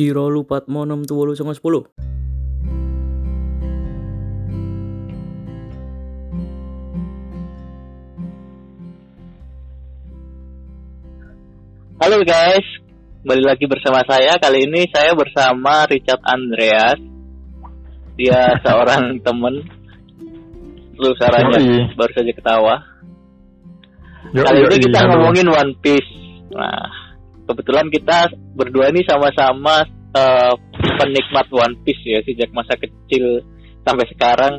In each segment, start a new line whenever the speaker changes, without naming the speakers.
Kira lupat mau 6 tuwolu songo 10.
Halo guys, kembali lagi bersama saya. Kali ini saya bersama Richard Andreas. Dia seorang temen. Lu suaranya
Yoi.
baru saja ketawa.
Yo,
Kali
yo,
ini kita ngomongin One Piece. Nah, kebetulan kita berdua ini sama-sama eh, penikmat One Piece ya sejak masa kecil sampai sekarang.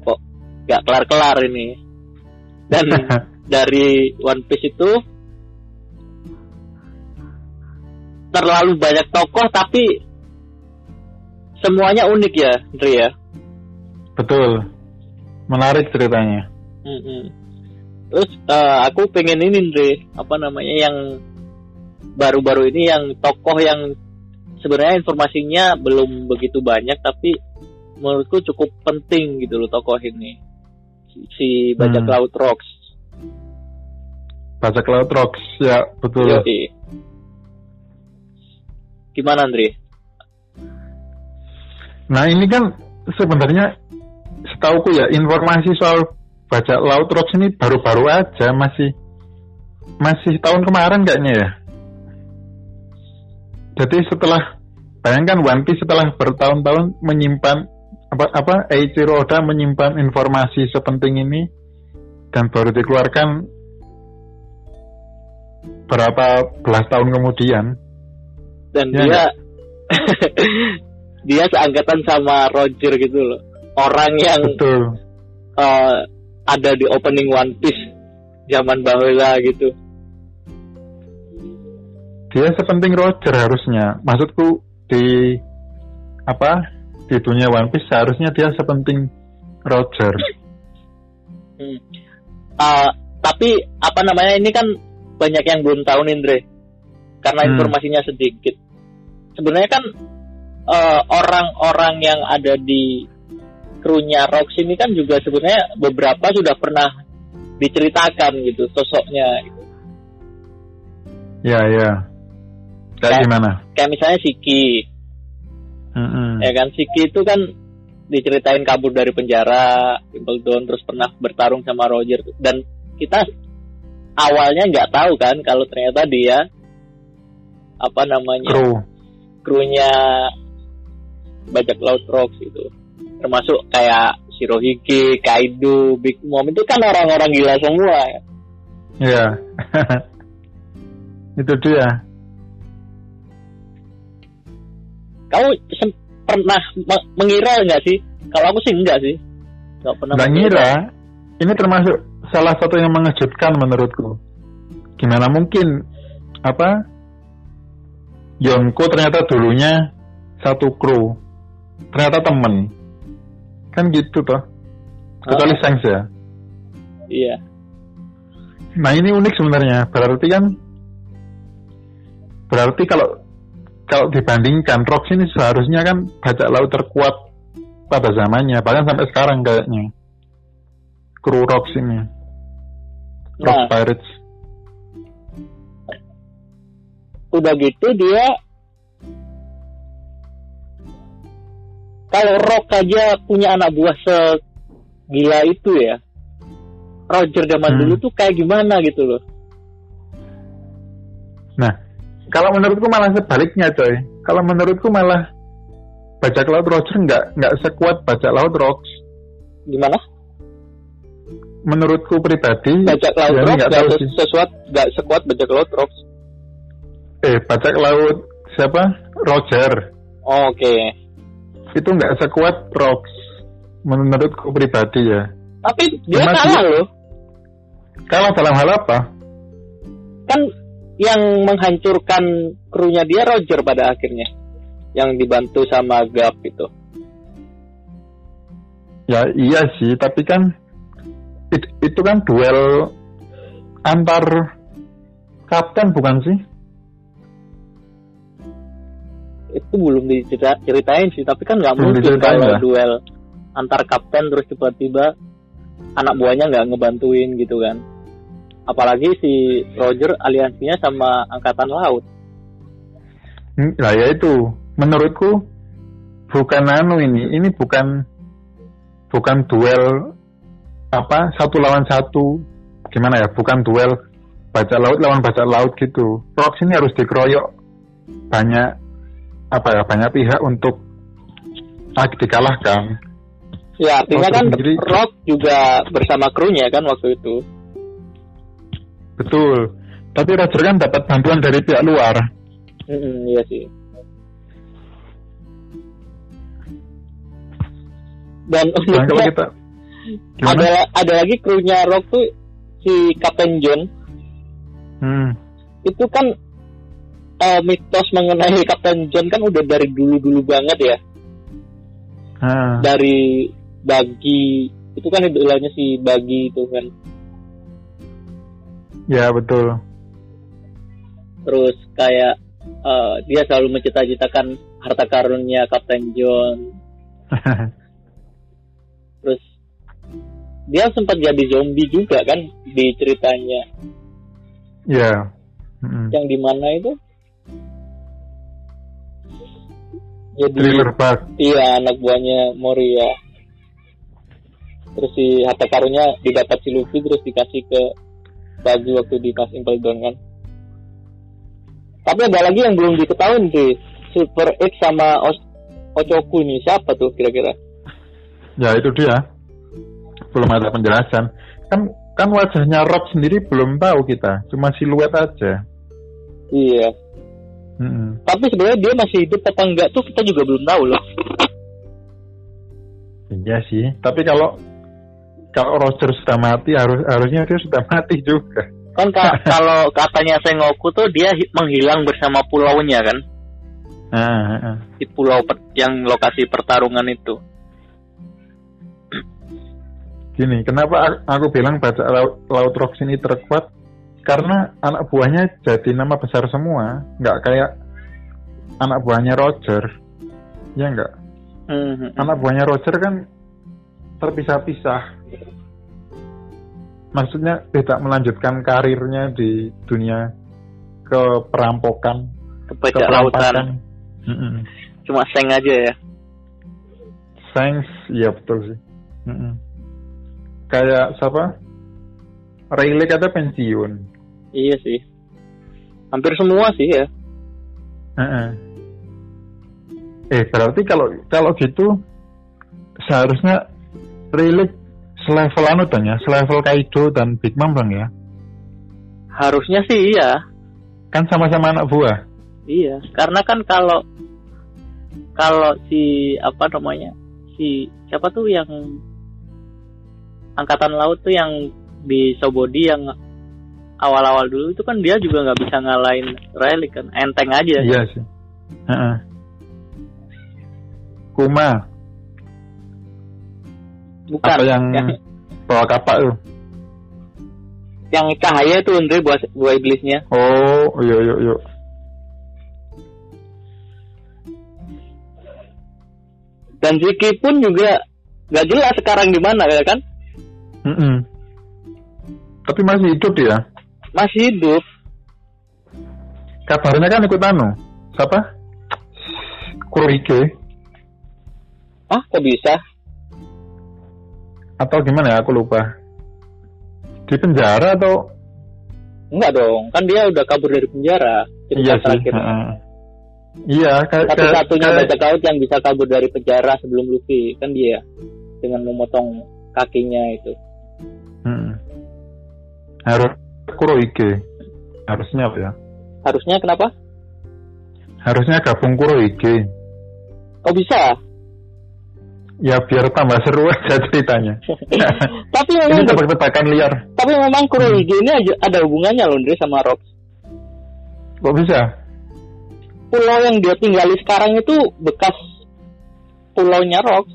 Kok gak kelar-kelar ini. Dan dari One Piece itu terlalu banyak tokoh tapi semuanya unik ya, Dri ya.
Betul. Menarik ceritanya.
Mm-mm. Terus eh, aku pengen ini Dre, apa namanya yang baru-baru ini yang tokoh yang sebenarnya informasinya belum begitu banyak tapi menurutku cukup penting gitu loh tokoh ini. Si, bajak
Hmm.
laut Rocks.
Bajak laut rocks, ya betul.
Yoi. Gimana Andre?
Nah ini kan sebenarnya setauku ya informasi soal bajak laut rocks ini baru-baru aja masih masih tahun kemarin kayaknya ya. Jadi setelah bayangkan One Piece setelah bertahun-tahun menyimpan apa apa Eiichiro Oda menyimpan informasi sepenting ini dan baru dikeluarkan berapa belas tahun kemudian.
Dan
Ya,
dia dia seangkatan sama Roger gitu loh. Orang yang
Betul.
eh, ada di opening One Piece zaman bahula gitu.
Dia sepenting Roger harusnya. Maksudku di apa di dunia One Piece seharusnya dia sepenting Roger.
Hmm. Eh, tapi apa namanya ini kan banyak yang belum tahu nih Andre. Karena
Hmm.
informasinya sedikit. Sebenarnya kan eh, orang-orang yang ada di krunya Rox ini kan juga sebenarnya beberapa sudah pernah diceritakan gitu sosoknya.
Ya ya. Kayak
Kayak-
gimana?
Kayak misalnya Siki,
Mm-mm.
ya kan Siki itu kan diceritain kabur dari penjara Wimbledon terus pernah bertarung sama Roger dan kita awalnya nggak tahu kan kalau ternyata dia apa namanya
Kru.
krunya bajak laut Rocks itu termasuk kayak Shirohige, Kaido, Big Mom itu kan orang-orang gila semua ya.
Ya. Itu dia.
Kamu pernah me- mengira nggak sih? Kalau aku sih enggak sih. Nggak pernah
Nggak ngira. Ini termasuk salah satu yang mengejutkan menurutku. Gimana mungkin apa Yonko ternyata dulunya satu kru, ternyata temen, kan gitu toh. Kecuali. Shanks ya.
Iya.
Nah ini unik sebenarnya. Berarti kan berarti kalau kalau dibandingkan Rox ini seharusnya kan bajak laut terkuat pada zamannya, bahkan sampai sekarang kayaknya. Kru Rox ini, Rox
Nah,
Pirates.
udah gitu dia kalau Rock aja punya anak buah segila itu ya Roger zaman
Hmm.
dulu tuh kayak gimana gitu loh
Nah, kalau menurutku malah sebaliknya coy. Kalau menurutku malah bajak laut Roger nggak nggak sekuat bajak laut Rox.
gimana
Menurutku pribadi,
bajak laut
ya, ini
Rock
nggak
gak,
tahu
ses-
sih.
sesuat gak sekuat bajak laut Rock
Eh, bajak laut siapa? Roger.
oh, oke
itu nggak sekuat Rox menurutku pribadi ya
tapi dia
Cuma
kalah
dia-
loh
kalau dalam hal apa
kan yang menghancurkan krunya dia Roger pada akhirnya. Yang dibantu sama Gap itu.
Ya iya sih tapi kan it- itu kan duel antar kapten bukan sih?
Itu belum diceritain sih tapi kan nggak mungkin kalau
ya?
duel antar kapten terus tiba-tiba anak buahnya nggak ngebantuin gitu kan apalagi si Roger aliansinya sama angkatan laut
Lah ya itu, menurutku bukan anu ini, ini bukan bukan duel apa satu lawan satu, gimana ya? Bukan duel baca laut lawan baca laut gitu. Rocks ini harus dikeroyok banyak apa ya banyak pihak untuk ah, dikalahkan.
Ya artinya kan
sendiri-
Rock juga bersama krunya kan waktu itu.
Betul. Tapi Roger kan dapat bantuan dari pihak luar.
Mm-mm, iya sih. Dan
kalau
uniknya
kita
ada
gimana?
ada lagi krunya Rock tuh si Kapten John
Hmm.
itu kan eh, mitos mengenai Kapten John kan udah dari dulu-dulu banget ya.
Ah,
Dari Bagi itu kan idolanya si Bagi itu kan.
Ya betul.
Terus kayak eh, dia selalu mencita-citakan harta karunnya Kapten John. Terus dia sempat jadi zombie juga kan di ceritanya.
ya. Mm-mm.
Yang di mana itu? Jadi
Thriller bug.
iya anak buahnya Moria. Terus si harta karunnya didapat si Luffy terus dikasih ke Bagi waktu di Mas Impel Down kan. Tapi ada lagi yang belum diketahui sih. Super X sama Os- Ochoku ini siapa tuh kira-kira?
Ya itu dia. Belum ada penjelasan. Kan kan wajahnya Rob sendiri belum tahu kita, cuma siluet aja.
Iya.
Mm-mm.
Tapi sebenarnya dia masih hidup apa enggak tuh kita juga belum tahu loh.
Iya sih. Tapi kalau kalau Roger sudah mati harus harusnya dia sudah mati juga.
Kan ka- kalau katanya Sengoku tuh dia hi- menghilang bersama pulaunya kan.
Ah, ah.
Di pulau yang lokasi pertarungan itu.
Gini, kenapa aku bilang baca laut, laut Rox ini terkuat? Karena anak buahnya jadi nama besar semua, nggak kayak anak buahnya Roger. Ya nggak?
Mhm.
anak buahnya Roger kan terpisah-pisah. Maksudnya tidak melanjutkan karirnya di dunia ke perampokan,
Ke lautan.
Mm-mm.
Cuma seng aja ya.
Thanks, iya betul sih. Mm-mm. Kayak siapa? Riley kata pensiun.
Iya sih. Hampir semua sih ya.
Heeh. Eh berarti kalau kalau gitu seharusnya Riley selevel anu dong ya, selevel Kaido dan Big Mom dong ya.
Harusnya sih iya.
Kan sama-sama anak buah.
Iya. Karena kan kalau kalau si apa namanya si siapa tuh yang angkatan laut tuh yang di Sobodi yang awal-awal dulu itu kan dia juga nggak bisa ngalahin Riley kan enteng aja
Iya sih. Heeh. Kuma
bukan
apa yang
yang,
bawa kapak tuh?
yang cahaya itu Andre buah buah iblisnya
Oh, iya iya iya.
dan Ziki pun juga nggak jelas sekarang di mana ya kan
Mm-mm. Tapi masih hidup dia.
masih hidup
Kabarnya kan ikut anu. Siapa? Kurohige
ah kok bisa
atau gimana ya? Aku lupa. Di penjara atau
enggak dong kan dia udah kabur dari penjara cerita
iya sih.
terakhir
heeh. Iya,
satu-satunya
kayak-
bajak laut yang bisa kabur dari penjara sebelum Luffy kan dia dengan memotong kakinya itu
Mm. Harus Kurohige. Harusnya apa ya?
harusnya kenapa
Harusnya gabung Kurohige.
kok bisa
Ya biar tambah seru aja ceritanya.
tapi
Ini
memang
tebak-tebakan liar.
tapi memang Kurohige ini ada hubungannya loh Andre sama Rock
Kok bisa?
pulau yang dia tinggali sekarang itu bekas pulaunya Rock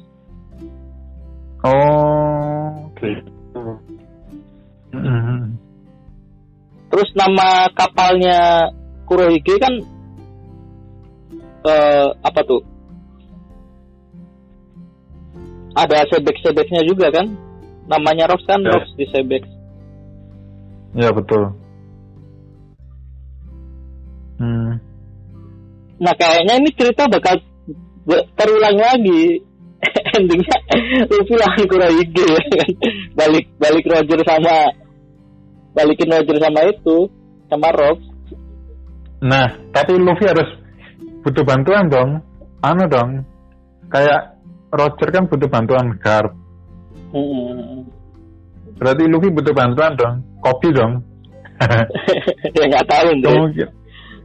Oh, oke. Mm.
terus nama kapalnya Kurohige kan eh, apa tuh ada sebek-sebeknya juga kan namanya Rox kan
Ya.
Rox di sebek
Ya betul. Hmm.
Nah kayaknya ini cerita bakal terulang lagi. Endingnya Luffy lawan Kurohige ya kan. Balik balik Roger sama balikin Roger sama itu sama Rob.
Nah, tapi Luffy harus butuh bantuan dong. Anu dong. Kayak Roger kan butuh bantuan Garp.
Hmm.
Berarti Luffy butuh bantuan dong. Kopi dong.
ya nggak tahu Tapi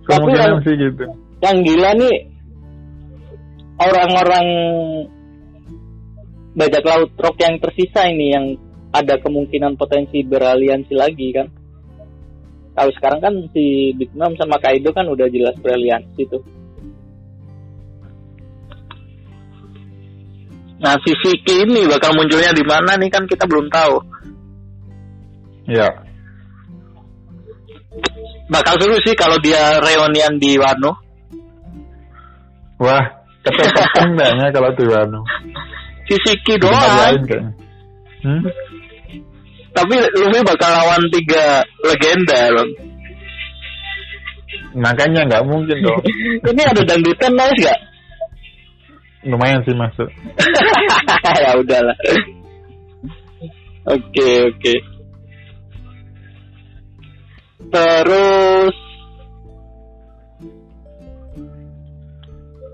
kemungkinan
yang-
sih gitu.
Yang gila nih orang-orang bajak laut rock yang tersisa ini yang ada kemungkinan potensi beraliansi lagi kan. Kalau sekarang kan si Big Mom sama Kaido kan udah jelas beraliansi tuh. Nah, si Vicky ini bakal munculnya di mana nih kan kita belum tahu.
Ya.
Bakal seru sih kalau dia reunian di Wano.
Wah, kecepatan kayaknya kalau di Wano.
Si Vicky doang.
lain. Hmm?
Tapi Luffy bakal lawan tiga legenda loh.
Makanya nggak mungkin dong.
Ini ada dangdutan nice gak?
Lumayan sih masuk.
ya udahlah. Oke oke. Terus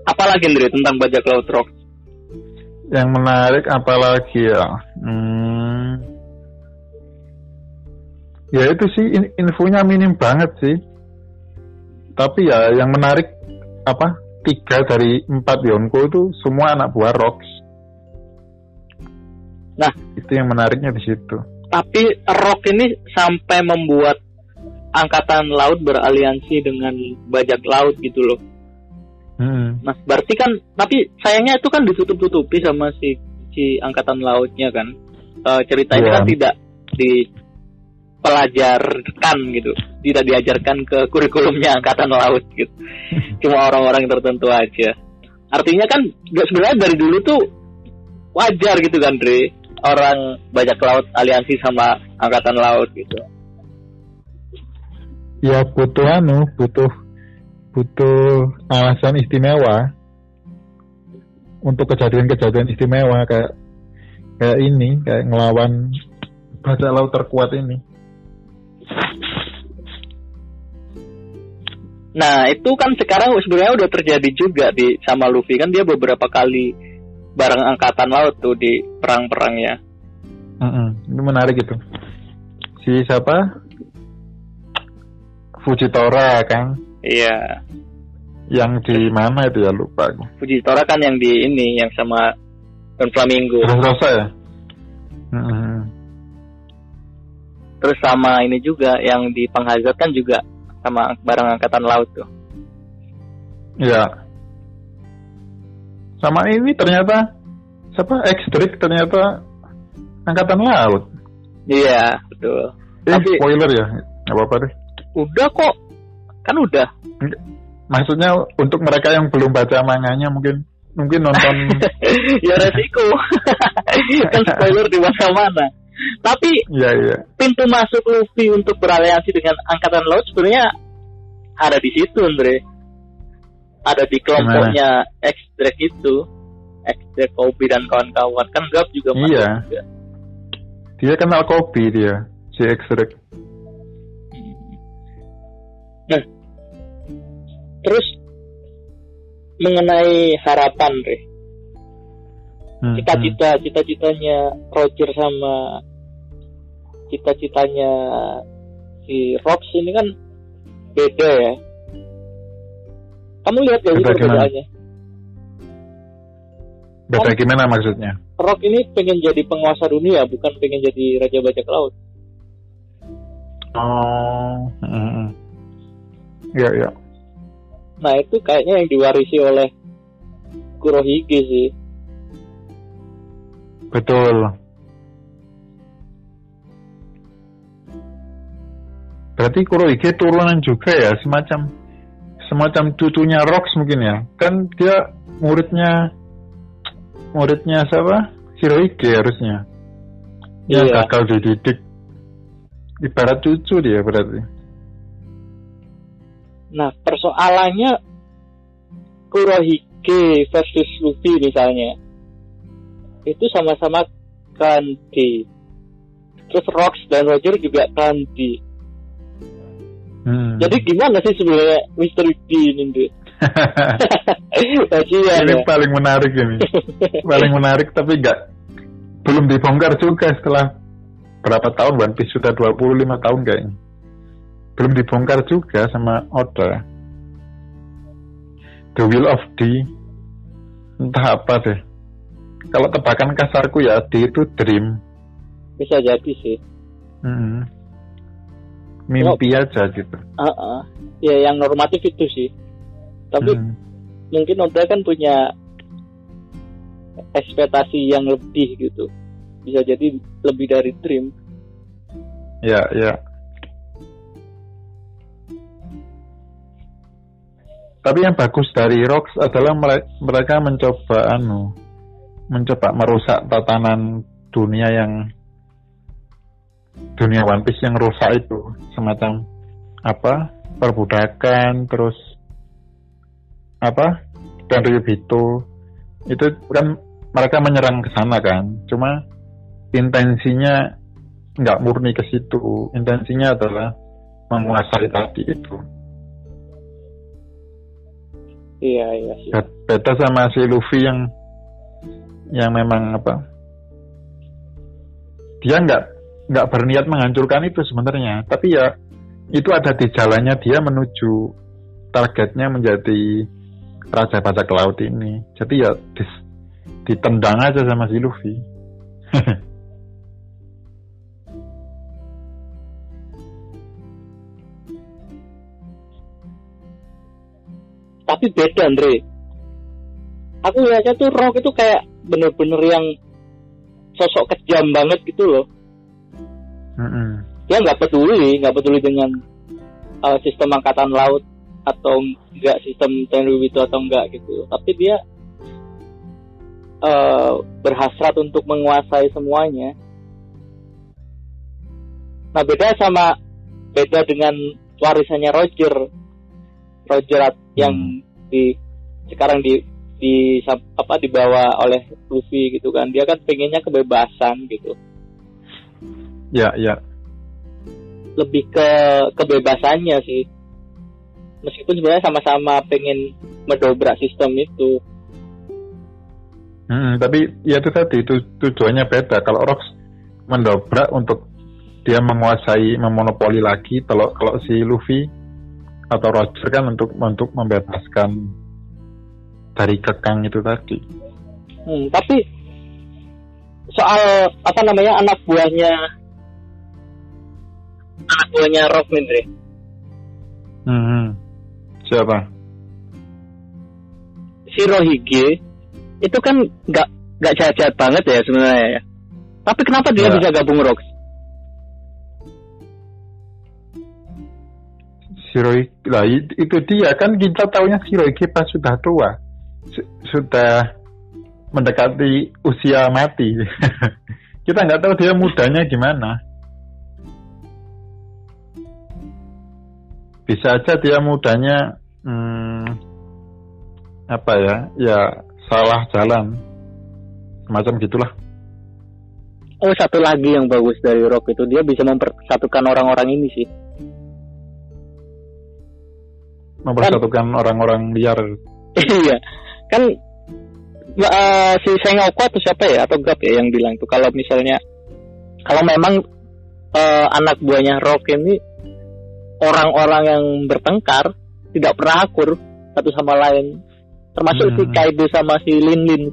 apa lagi Andre tentang bajak laut rock?
Yang menarik apalagi ya? Hmm. Ya itu sih in- infonya minim banget sih. Tapi ya yang menarik apa? Tiga dari empat Yonko itu semua anak buah Rocks.
Nah.
itu yang menariknya di situ.
Tapi rock ini sampai membuat angkatan laut beraliansi dengan bajak laut gitu loh.
Hmm.
Nah, berarti kan tapi sayangnya itu kan ditutup-tutupi sama si si angkatan lautnya kan. Eh, cerita ini
Iya.
kan tidak dipelajarkan gitu, tidak diajarkan ke kurikulumnya angkatan laut gitu. Cuma orang-orang tertentu aja. Artinya kan nggak sebenarnya dari dulu tuh wajar gitu kan, Dre. Orang bajak laut aliansi sama angkatan laut gitu.
Ya butuh anu, butuh butuh alasan istimewa untuk kejadian-kejadian istimewa kayak kayak ini, kayak ngelawan bajak laut terkuat ini.
Nah itu kan sekarang sebenarnya udah terjadi juga di sama Luffy kan dia beberapa kali bareng angkatan laut tuh di perang-perangnya.
Mm-mm, Ini menarik itu. Si siapa? Fujitora kan,
Iya,
yang di mana itu ya lupa aku.
Fujitora kan yang di ini yang sama Don Flamingo.
Rosa ya? Mm-mm.
Terus sama ini juga yang di Penghazat kan juga sama bareng angkatan laut tuh.
Iya. Sama ini ternyata siapa X-Drake ternyata angkatan laut.
Iya, betul.
Eh,
Tapi-
spoiler ya, nggak apa-apa deh.
Udah kok. Kan udah.
Maksudnya untuk mereka yang belum baca manganya mungkin mungkin nonton
ya resiko. kan spoiler di mana-mana. Tapi
ya ya
pintu masuk Luffy untuk beraliansi dengan angkatan laut sebenarnya ada di situ, Andre. Ada di kelompoknya X-Drake itu. X-Drake, Kobe dan kawan-kawan. Kan Gap juga masuk
Iya.
juga.
dia kenal kopi dia si X-Drake.
Nah, terus mengenai harapan, Re.
Hmm,
Cita-cita, cita-citanya Roger sama cita-citanya si Rox ini kan beda ya. Kamu lihat gak sih
Beda gimana?
perbedaannya?
Beda gimana maksudnya?
Rock ini pengen jadi penguasa dunia, bukan pengen jadi raja bajak laut.
Oh. hmm, hmm. Ya ya.
Nah itu kayaknya yang diwarisi oleh Kurohige sih.
Betul. Berarti Kurohige turunan juga ya, semacam semacam cucunya Rox mungkin ya. Kan dia muridnya muridnya siapa? Shirohige harusnya. Yang
Iya.
gagal dididik. Ibarat cucu dia berarti.
Nah persoalannya Kurohige versus Luffy misalnya itu sama-sama Kandi terus Rox dan Roger juga Kandi
Hmm.
jadi gimana sih sebenarnya Mr. D ini Kasihan
ini
ya.
paling menarik ini. paling menarik tapi nggak belum dibongkar juga setelah berapa tahun One Piece sudah 25 tahun kayaknya. Belum dibongkar juga sama Oda. The Will of D entah apa deh. Kalau tebakan kasarku ya D itu dream.
bisa jadi sih
Mm-mm. Mimpi aja gitu.
Ah, ah. ya yang normatif itu sih tapi
Hmm.
mungkin Oda kan punya ekspektasi yang lebih gitu bisa jadi lebih dari dream
Ya, ya. Tapi yang bagus dari Rox adalah mere- mereka mencoba anu, mencoba merusak tatanan dunia yang dunia One Piece yang rusak itu, semacam apa? perbudakan, terus apa? dan Ryubito itu kan mereka menyerang ke sana kan, cuma intensinya nggak murni ke situ. Intensinya adalah menguasai tadi itu.
iya iya
Be- Beda sama si Luffy yang yang memang apa? Dia nggak nggak berniat menghancurkan itu sebenarnya, tapi ya itu ada di jalannya dia menuju targetnya menjadi raja bajak laut ini. Jadi ya dis- ditendang aja sama si Luffy.
tapi beda Andre aku lihatnya tuh Rock itu kayak bener-bener yang sosok kejam banget gitu loh
Mm-mm.
dia nggak peduli nggak peduli dengan uh, sistem angkatan laut atau enggak sistem itu atau enggak gitu. Tapi dia uh, berhasrat untuk menguasai semuanya. Nah beda sama beda dengan warisannya Roger. Roger at- yang di sekarang di di apa dibawa oleh Luffy gitu kan. Dia kan pengennya kebebasan gitu
Ya, ya.
lebih ke kebebasannya sih meskipun sebenarnya sama-sama pengen mendobrak sistem itu
Hmm, tapi ya itu tadi itu tujuannya beda. Kalau Rox mendobrak untuk dia menguasai memonopoli lagi. Kalau kalau si Luffy atau Roger kan untuk untuk membebaskan dari kekang itu tadi.
Hmm, tapi soal apa namanya anak buahnya anak buahnya Rock Mindre
Hmm, siapa?
si Rohige itu kan nggak nggak jahat-jahat banget ya sebenarnya ya. Tapi kenapa dia
Ya.
bisa gabung Rox?
Shirohige, lah it- itu dia kan kita tahunya Shirohige pas sudah tua, Su- sudah mendekati usia mati. kita nggak tahu dia mudanya gimana. Bisa aja dia mudanya hmm, apa ya, ya salah jalan, semacam gitulah.
Oh satu lagi yang bagus dari Rock itu dia bisa mempersatukan orang-orang ini sih.
Mempersatukan orang-orang liar.
iya kan eh, si Sengoku atau siapa ya atau Gap ya yang bilang tuh kalau misalnya kalau memang eh, anak buahnya Rock ini orang-orang yang bertengkar tidak pernah akur satu sama lain termasuk si
Hmm.
Kaido sama si Lin Lin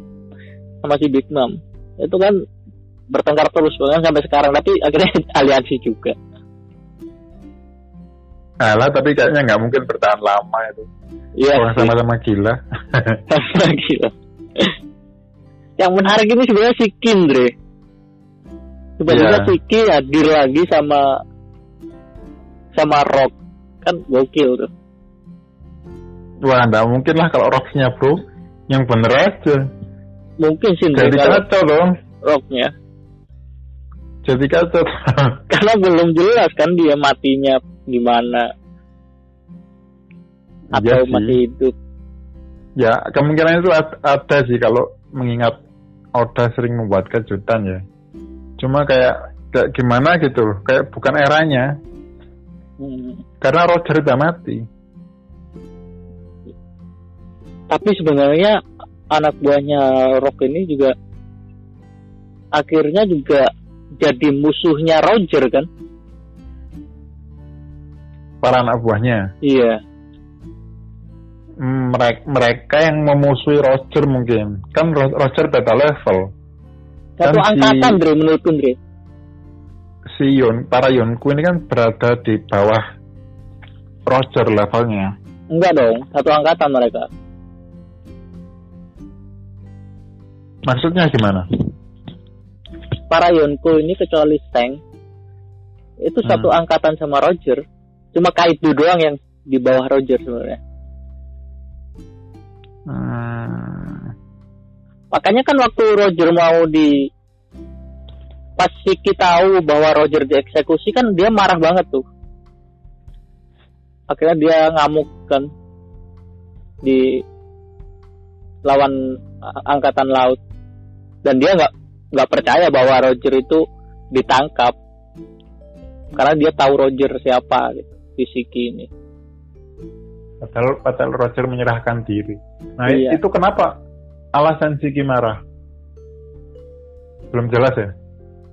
sama si Big Mom itu kan bertengkar terus bahkan sampai sekarang tapi akhirnya aliansi juga
Alah, tapi kayaknya nggak mungkin bertahan lama itu.
iya
Orang sama-sama gila.
Gila. Yang menarik ini sebenarnya si Kindre. Tiba-tiba
Iya.
si Ki hadir lagi sama sama Rock. Kan gokil tuh.
Wah, nggak mungkin lah kalau rocksnya bro. Yang bener aja.
Mungkin sih
Jadi kacau dong.
Rocknya.
Jadi kacau.
Karena belum jelas kan dia matinya gimana.
Iya
Atau
sih.
masih hidup.
Ya kemungkinan itu ad- ada sih kalau mengingat Oda sering membuat kejutan ya. Cuma kayak kayak gimana gitu loh, kayak bukan eranya.
Hmm.
Karena Roger udah mati.
Tapi sebenarnya anak buahnya Rock ini juga akhirnya juga jadi musuhnya Roger kan?
Para anak buahnya.
Iya.
mereka, mereka yang memusuhi Roger mungkin kan Ro- Roger beda level
Satu
Kan si-
angkatan, Dre, menurutku, Dre.
Si Yon para Yonku ini kan berada di bawah Roger levelnya
Enggak dong, satu angkatan mereka.
maksudnya gimana
Para Yonko ini kecuali Steng, itu
Hmm.
satu angkatan sama Roger. Cuma Kaido doang yang di bawah Roger sebenarnya.
Hmm,
Makanya kan waktu Roger mau di pas Siki tahu bahwa Roger dieksekusi kan dia marah banget tuh. Akhirnya dia ngamuk kan di lawan angkatan laut dan dia nggak nggak percaya bahwa Roger itu ditangkap karena dia tahu Roger siapa gitu di Siki ini.
padahal padahal Roger menyerahkan diri nah
Iya.
itu kenapa alasan Siki marah belum jelas ya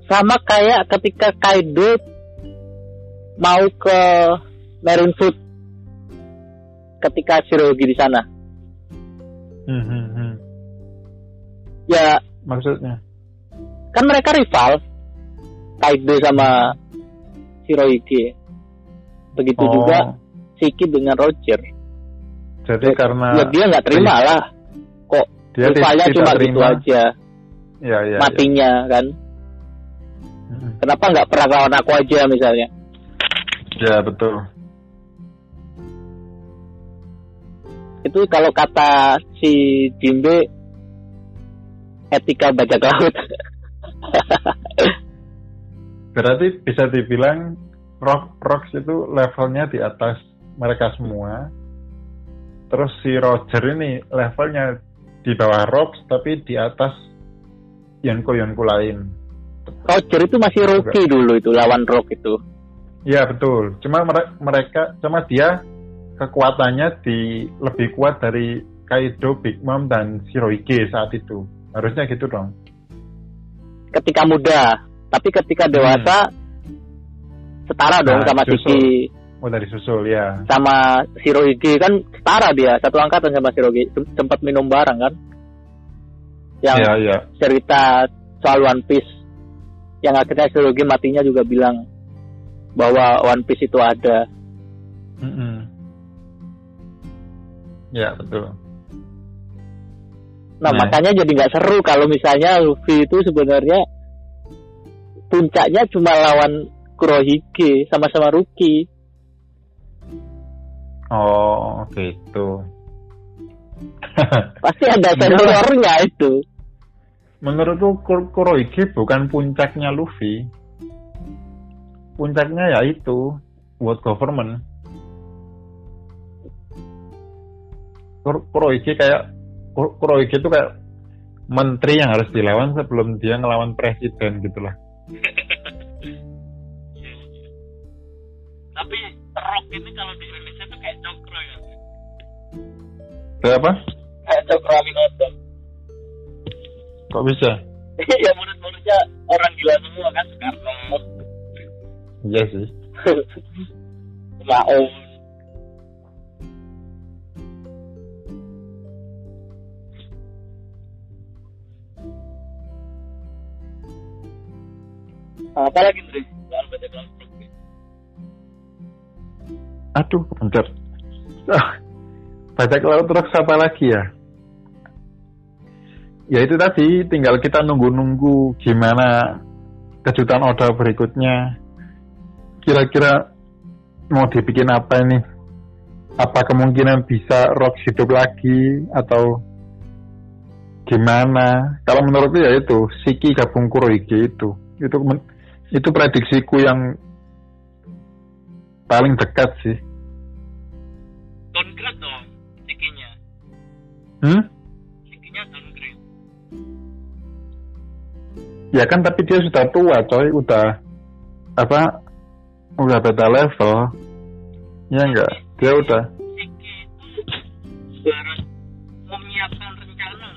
sama kayak ketika Kaido mau ke Marineford ketika Shirogi di sana.
Hmm, hmm, hmm.
ya.
Maksudnya?
Kan mereka rival. Kaido sama Shirohige. Begitu
Oh,
juga Shiki dengan Roger.
Jadi karena
ya dia nggak terima lah. Kok
dia
rivalnya cuma gitu
terima.
aja
ya, ya, ya.
matinya kan
Hmm,
kenapa nggak pernah lawan aku aja misalnya
ya betul
itu kalau kata si Jimbe etika bajak laut
Berarti bisa dibilang Rock Rocks itu levelnya di atas mereka semua. Terus si Roger ini levelnya di bawah Rocks tapi di atas Yonko-Yonko lain.
Roger itu masih rookie dulu itu lawan Rock itu
Iya betul. Cuma mere- mereka, cuma dia kekuatannya di lebih kuat dari Kaido, Big Mom dan Shirohige saat itu. Harusnya gitu dong.
ketika muda tapi ketika dewasa setara dong
Nah,
sama. Siki
Oh dari susul ya.
sama Shirohige kan setara dia satu angkatan sama Shirohige Sem- sempat minum bareng kan yang
Iya iya.
cerita soal One Piece yang akhirnya Shirohige matinya juga bilang bahwa One Piece itu ada
Mm-mm. Ya betul.
nah
Nah.
makanya jadi nggak seru kalau misalnya Luffy itu sebenarnya puncaknya cuma lawan Kurohige sama-sama rookie
Oh gitu.
pasti ada seniornya itu
Menurutku Kur- Kurohige bukan puncaknya Luffy. Puncaknya ya itu World Government. Kur- Kurohige kayak Kur- Kurohige itu kayak menteri yang harus dilawan sebelum dia ngelawan presiden gitu lah.
tapi rock ini kalau di Indonesia tuh kayak cokro ya
Kayak apa?
kayak cokro Aminoto
Kok bisa?
ya murid-muridnya orang gila semua kan Soekarno
Iya sih.
Maung apa lagi Dre? Soal baca kelompok
Aduh, bentar. Ah, laut terus apa lagi ya? Ya itu tadi, tinggal kita nunggu-nunggu gimana kejutan Oda berikutnya. Kira-kira mau dibikin apa ini? Apa kemungkinan bisa Rock hidup lagi atau gimana? Kalau menurutku ya itu, Siki gabung Kurohige itu. Itu itu prediksiku yang paling dekat sih.
downgrade dong sikinya
Hmm? Ya kan tapi dia sudah tua coy, udah apa? Udah beda level. Ya enggak? Dia udah
menyiapkan rencana,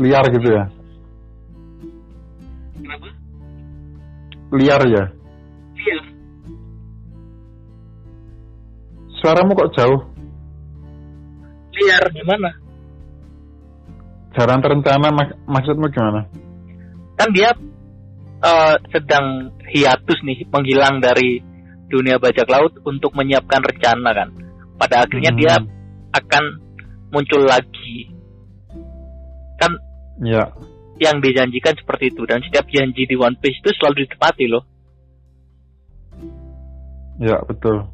liar gitu ya.
Kenapa?
Liar ya.
Iya.
Suaramu kok jauh?
Liar gimana?
Jalan terencana mak maksudmu gimana?
Kan dia eh, sedang hiatus nih, menghilang dari dunia bajak laut untuk menyiapkan rencana kan. Pada akhirnya
Hmm.
dia akan muncul lagi. Kan
Ya.
yang dijanjikan seperti itu dan setiap janji di One Piece itu selalu ditepati loh.
Ya, betul.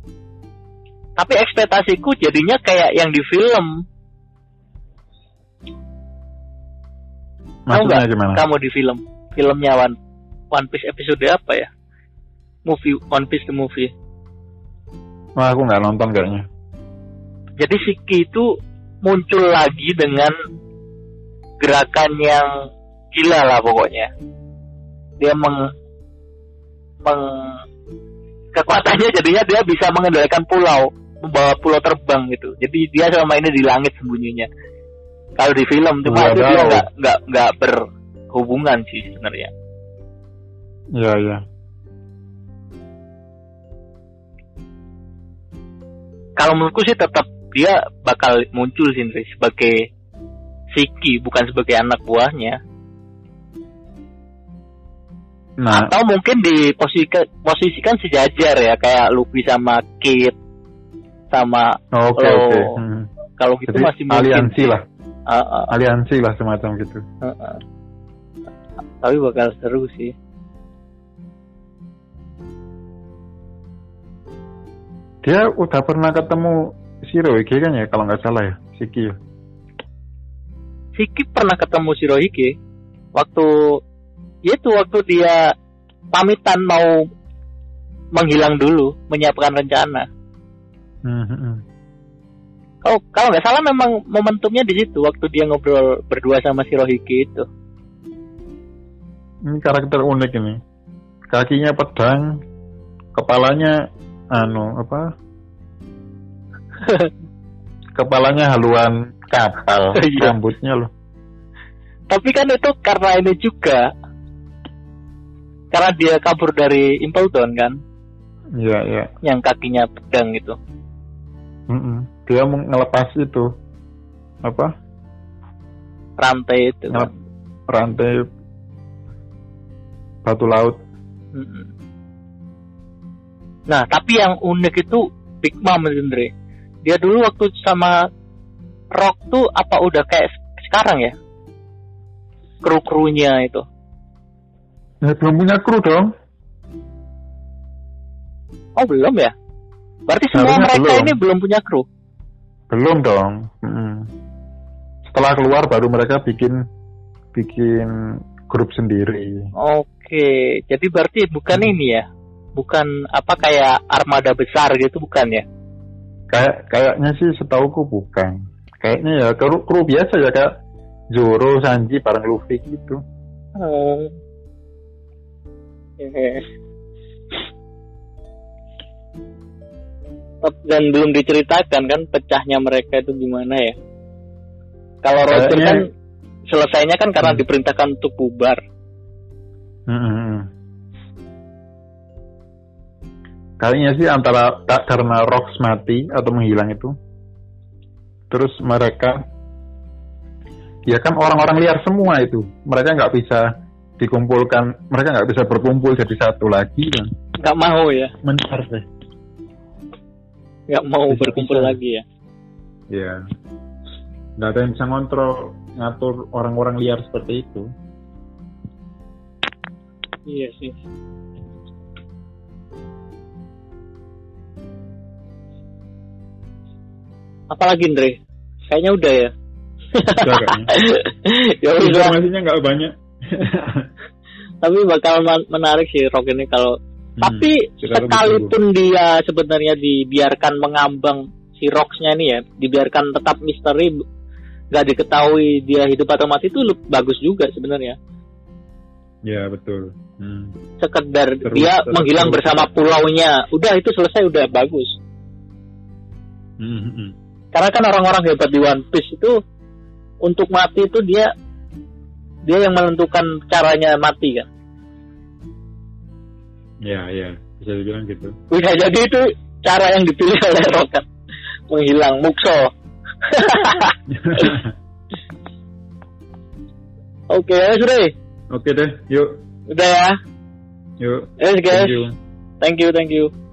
Tapi ekspektasiku jadinya kayak yang di film. Tahu nggak kamu di film? Filmnya One, One Piece episode apa ya? Movie One Piece the movie.
Wah, aku nggak nonton kayaknya.
Jadi Shiki itu muncul lagi dengan gerakan yang gila lah pokoknya. Dia meng, meng kekuatannya jadinya dia bisa mengendalikan pulau, membawa pulau terbang gitu. Jadi dia selama ini di langit sembunyinya. Kalau di film cuma itu dia nggak nggak nggak berhubungan sih sebenarnya.
Ya, ya.
Kalau menurutku sih tetap dia bakal muncul sih sebagai Shiki bukan sebagai anak buahnya.
Nah,
atau mungkin diposisikan posisikan sejajar ya kayak Luffy sama Kid sama
oke
kalau
oke. Hmm.
kalau gitu
Jadi
masih mungkin
aliansi lah,
Ah,
aliansi lah semacam gitu.
ah, ah. tapi bakal seru sih
Dia udah pernah ketemu Shirohige kan ya, kalau nggak salah ya, Shiki ya.
Shiki pernah ketemu Shirohige waktu ya itu waktu dia pamitan mau menghilang dulu menyiapkan rencana
Hmm, hmm, hmm.
kalau nggak salah memang momentumnya di situ waktu dia ngobrol berdua sama Shirohige itu
Ini karakter unik ini. Kakinya pedang, kepalanya anu apa? kepalanya haluan kapal,
Iya.
rambutnya loh.
Tapi kan itu karena ini juga karena dia kabur dari Impleton kan,
Iya, iya.
yang kakinya pedang gitu.
Mm-mm. Dia ngelepas itu apa?
Rantai itu.
Ngelep- rantai batu laut.
Nah, tapi yang unik itu Big Mom Andre. Dia dulu waktu sama Rock tuh apa udah kayak sekarang ya? Kru-krunya itu.
Ya, belum punya kru dong.
Oh, belum ya? Berarti semua
Harusnya
mereka
belum.
ini belum punya kru.
Belum dong. Mm-mm. Setelah keluar baru mereka bikin bikin grup sendiri.
Oke, jadi berarti bukan ini ya? Bukan apa kayak armada besar gitu bukan ya?
Kayak kayaknya sih setauku bukan. Kayaknya ya kru, kru biasa ya kayak Zoro, Sanji bareng Luffy gitu.
Oh. Dan belum diceritakan kan pecahnya mereka itu gimana ya? Kalau Roger
Kayaknya-
kan selesainya kan karena
Hmm.
diperintahkan untuk bubar.
Mm-mm. Kayaknya sih antara ka- karena Rox mati atau menghilang itu, terus mereka, ya kan orang-orang liar semua itu, mereka nggak bisa dikumpulkan, mereka nggak bisa berkumpul jadi satu lagi kan,
Nggak mau ya?
mencar deh.
Nggak mau
Bisa-
berkumpul
bisa.
lagi ya?
Ya, nggak ada yang bisa ngontrol ngatur orang-orang liar seperti itu.
Iya sih. Apalagi Andre? Kayaknya udah ya.
Udah
ya udah.
Informasinya nggak banyak.
Tapi bakal men- menarik sih Rock ini kalau
Hmm,
tapi sekalipun dia sebenarnya dibiarkan mengambang si Roxnya ini ya dibiarkan tetap misteri nggak diketahui dia hidup atau mati itu lu- bagus juga sebenarnya
Ya betul. Hmm.
sekedar
Terus,
dia
terus,
menghilang
terus.
bersama pulaunya udah itu selesai udah bagus
Hmm, hmm, hmm.
karena kan orang-orang hebat di One Piece itu untuk mati itu dia dia yang menentukan caranya mati kan
Ya ya. Bisa dibilang gitu.
bisa jadi itu cara yang dipilih oleh kan menghilang Mukso. Oke ya sudah
Oke deh, yuk.
Udah ya.
Yuk.
yes guys.
Thank you.
thank you thank you